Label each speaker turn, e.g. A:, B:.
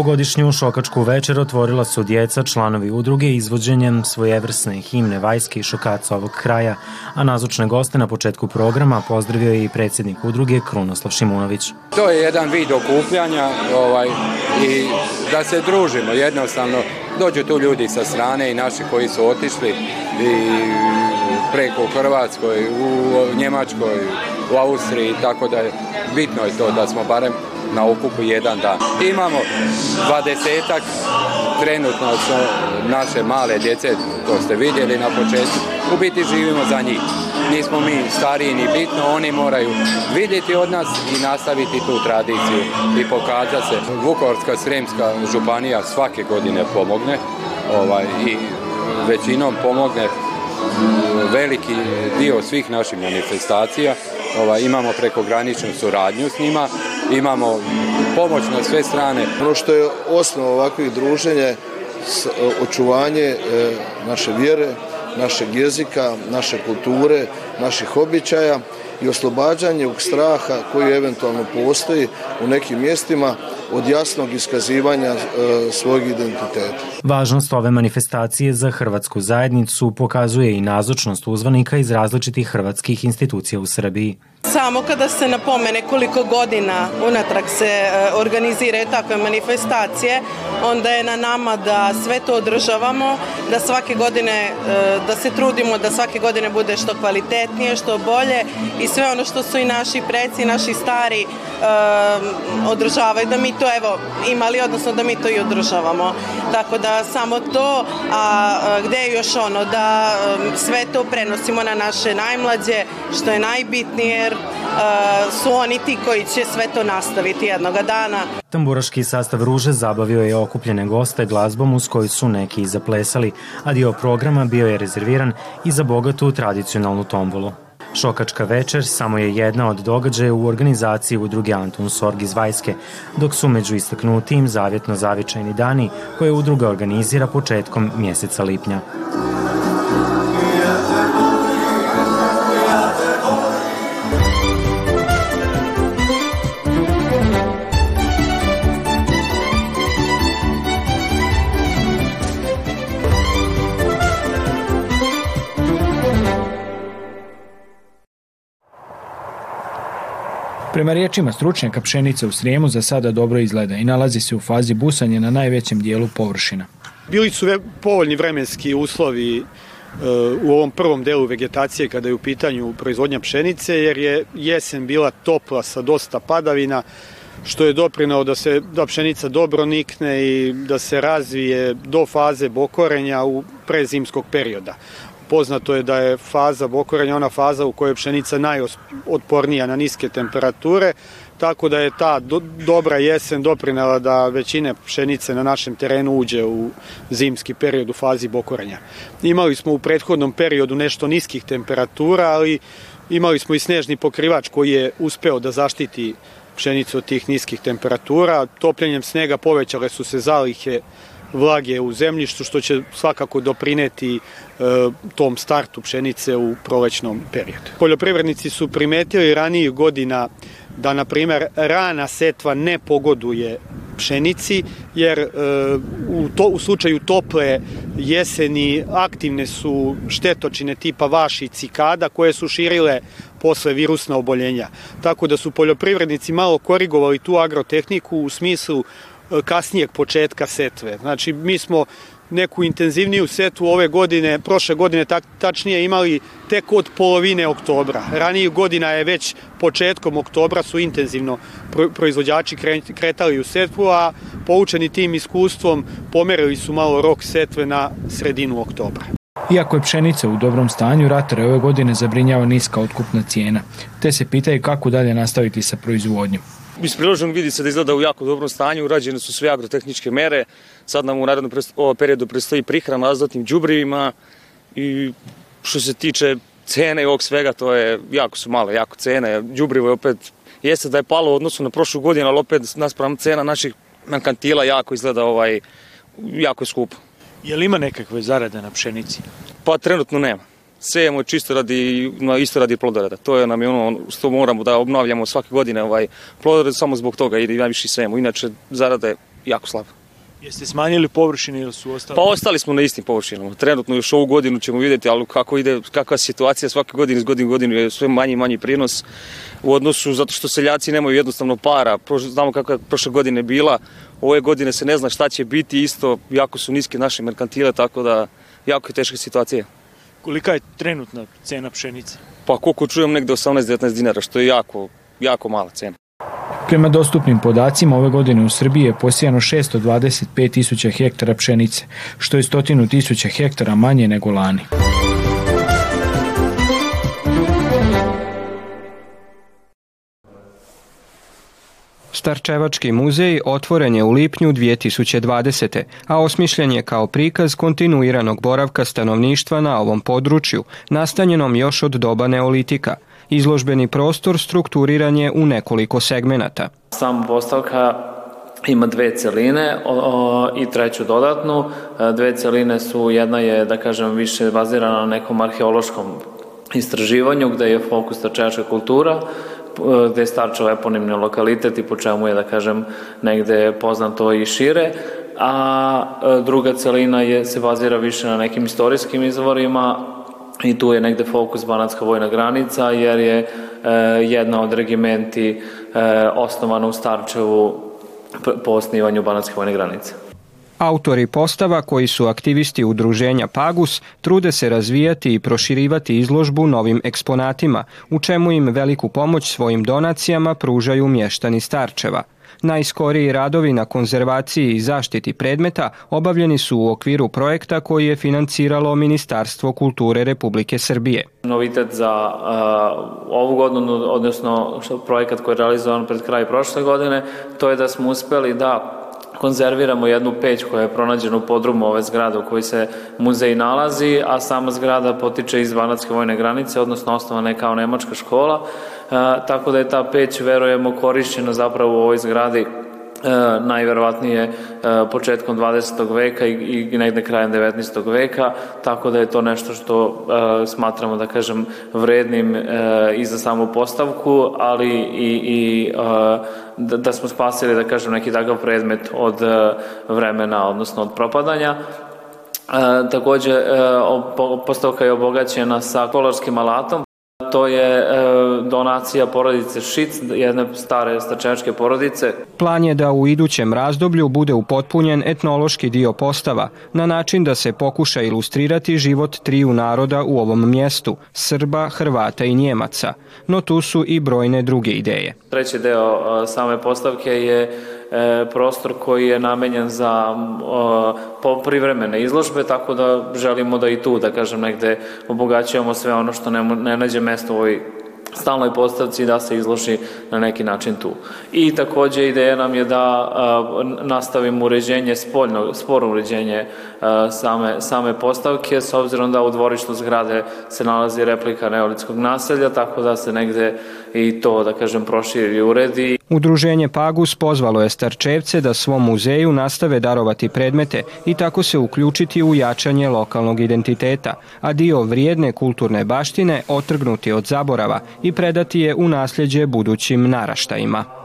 A: Ovogodišnju šokačku večer otvorila su djeca, članovi udruge, izvođenjem svojevrsne himne Vajske i šokaca ovog kraja, a nazočne goste na početku programa pozdravio je i predsjednik udruge Krunoslav Šimunović.
B: To je jedan vid okupljanja ovaj, i da se družimo jednostavno. Dođu tu ljudi sa strane i naši koji su otišli i preko Hrvatskoj, u Njemačkoj, u Austriji, tako da je bitno je to da smo barem na okupu jedan dan. Imamo dvadesetak trenutno su naše male djece, to ste vidjeli na početku, u biti živimo za njih. Nismo mi stariji ni bitno, oni moraju vidjeti od nas i nastaviti tu tradiciju i pokazati se. Vukovarska sremska županija svake godine pomogne ovaj, i većinom pomogne veliki dio svih naših manifestacija. Ovaj, imamo prekograničnu suradnju s njima, imamo pomoć na sve strane.
C: Ono što je osnova ovakvih druženja je očuvanje e, naše vjere, našeg jezika, naše kulture, naših običaja i oslobađanje u straha koji eventualno postoji u nekim mjestima od jasnog iskazivanja e, svog identiteta.
A: Važnost ove manifestacije za hrvatsku zajednicu pokazuje i nazočnost uzvanika iz različitih hrvatskih institucija u Srbiji.
D: Samo kada se napomene koliko godina unatrag se e, organiziraju takve manifestacije, onda je na nama da sve to održavamo, da svake godine, e, da se trudimo da svake godine bude što kvalitetnije, što bolje i sve ono što su i naši preci, naši stari održavaju, da mi to evo imali, odnosno da mi to i održavamo. Tako da samo to, a gde je još ono, da sve to prenosimo na naše najmlađe, što je najbitnije, jer su oni ti koji će sve to nastaviti jednoga dana.
A: Tamburaški sastav Ruže zabavio je okupljene goste glazbom uz koju su neki zaplesali, a dio programa bio je rezerviran i za bogatu tradicionalnu tombolu. Šokačka večer samo je jedna od događaja u organizaciji udruge Anton Sorg iz Vajske, dok su među istaknutim zavjetno zavičajni dani koje udruga organizira početkom mjeseca lipnja.
E: Prema riječima stručnjaka pšenica u Srijemu za sada dobro izgleda i nalazi se u fazi busanja na najvećem dijelu površina.
F: Bili su povoljni vremenski uslovi e, u ovom prvom delu vegetacije kada je u pitanju proizvodnja pšenice jer je jesen bila topla sa dosta padavina što je doprinao da se da pšenica dobro nikne i da se razvije do faze bokorenja u prezimskog perioda. Poznato je da je faza bokorenja ona faza u kojoj je pšenica najotpornija na niske temperature, tako da je ta do, dobra jesen doprinela da većine pšenice na našem terenu uđe u zimski period u fazi bokorenja. Imali smo u prethodnom periodu nešto niskih temperatura, ali imali smo i snežni pokrivač koji je uspeo da zaštiti pšenicu od tih niskih temperatura. Topljenjem snega povećale su se zalihe vlage u zemljištu, što će svakako doprineti e, tom startu pšenice u prolećnom periodu. Poljoprivrednici su primetili ranijih godina da, na primer, rana setva ne pogoduje pšenici, jer e, u, to, u slučaju tople jeseni aktivne su štetočine tipa vaši cikada koje su širile posle virusna oboljenja. Tako da su poljoprivrednici malo korigovali tu agrotehniku u smislu kasnijeg početka setve. Znači, mi smo neku intenzivniju setu ove godine, prošle godine tak, tačnije imali tek od polovine oktobra. Ranijih godina je već početkom oktobra su intenzivno proizvođači kretali u setvu, a poučeni tim iskustvom pomerili su malo rok setve na sredinu oktobra.
E: Iako je pšenica u dobrom stanju, ratare ove godine zabrinjava niska otkupna cijena, te se pitaju kako dalje nastaviti sa proizvodnjom.
G: Iz priloženog vidi se da izgleda u jako dobrom stanju, urađene su sve agrotehničke mere, sad nam u narednom periodu predstoji prihrana azotnim đubrivima i što se tiče cene i ovog svega, to je, jako su male, jako cene, đubrivo je opet, jeste da je palo u odnosu na prošlu godinu, ali opet naspram cena naših kantila jako izgleda ovaj, jako je skupo.
E: Je li ima nekakve zarade na pšenici?
G: Pa trenutno nema sejemo čisto radi, isto radi plodoreda. To je nam je ono što moramo da obnavljamo svake godine ovaj plodoreda samo zbog toga i najviše sejemo. Inače, zarade jako slaba.
E: Jeste smanjili površine ili su ostali?
G: Pa ostali smo na istim površinama. Trenutno još ovu godinu ćemo vidjeti, ali kako ide, kakva situacija svake godine iz godine u godinu je sve manji i manji prinos u odnosu zato što seljaci nemaju jednostavno para. Znamo kakva je prošle godine bila, ove godine se ne zna šta će biti, isto jako su niske naše merkantile, tako da jako je teška situacija.
E: Kolika je trenutna cena pšenice?
G: Pa koliko čujem negde 18-19 dinara, što je jako, jako mala cena.
E: Prema dostupnim podacima, ove godine u Srbiji je posijano 625 tisuća hektara pšenice, što je stotinu tisuća hektara manje nego lani.
H: Starčevački muzej otvoren je u lipnju 2020. a osmišljen je kao prikaz kontinuiranog boravka stanovništva na ovom području, nastanjenom još od doba neolitika. Izložbeni prostor strukturiran je u nekoliko segmenata.
I: Sama postavka ima dve celine o, o, i treću dodatnu. E, dve celine su, jedna je, da kažem, više bazirana na nekom arheološkom istraživanju gde je fokus starčevačka kultura, gde je Starčev eponimni lokalitet i po čemu je, da kažem, negde poznato i šire, a e, druga celina je, se bazira više na nekim istorijskim izvorima i tu je negde fokus Banatska vojna granica jer je e, jedna od regimenti e, osnovana u Starčevu po osnivanju Banatske vojne granice.
H: Autori postava koji su aktivisti udruženja Pagus trude se razvijati i proširivati izložbu novim eksponatima, u čemu im veliku pomoć svojim donacijama pružaju mještani Starčeva. Najskoriji radovi na konzervaciji i zaštiti predmeta obavljeni su u okviru projekta koji je financiralo Ministarstvo kulture Republike Srbije.
I: Novitet za uh, ovu godinu, odnosno projekat koji je realizovan pred kraj prošle godine, to je da smo uspeli da konzerviramo jednu peć koja je pronađena u podrumu ove zgrade u kojoj se muzej nalazi, a sama zgrada potiče iz Banatske vojne granice, odnosno osnovana je kao nemačka škola, e, tako da je ta peć, verujemo, korišćena zapravo u ovoj zgradi najverovatnije e, početkom 20. veka i, i negde krajem 19. veka, tako da je to nešto što e, smatramo, da kažem, vrednim e, i za samu postavku, ali i, i e, da, da smo spasili, da kažem, neki takav predmet od e, vremena, odnosno od propadanja. E, takođe, e, postavka je obogaćena sa kolarskim alatom, To je e, donacija porodice Šic, jedne stare stačevačke porodice.
H: Plan je da u idućem razdoblju bude upotpunjen etnološki dio postava, na način da se pokuša ilustrirati život triju naroda u ovom mjestu, Srba, Hrvata i Njemaca, no tu su i brojne druge ideje.
I: Treći deo e, same postavke je prostor koji je namenjen za privremene izložbe, tako da želimo da i tu, da kažem, negde obogaćujemo sve ono što ne, ne nađe mesto u ovoj stalnoj postavci da se izloži na neki način tu. I takođe ideja nam je da a, nastavimo uređenje spoljno, sporno uređenje same, same postavke, s obzirom da u dvorištu zgrade se nalazi replika neolitskog naselja, tako da se negde i to, da kažem, proširi i uredi.
H: Udruženje Pagus pozvalo je Starčevce da svom muzeju nastave darovati predmete i tako se uključiti u jačanje lokalnog identiteta, a dio vrijedne kulturne baštine otrgnuti od zaborava i predati je u nasljeđe budućim naraštajima.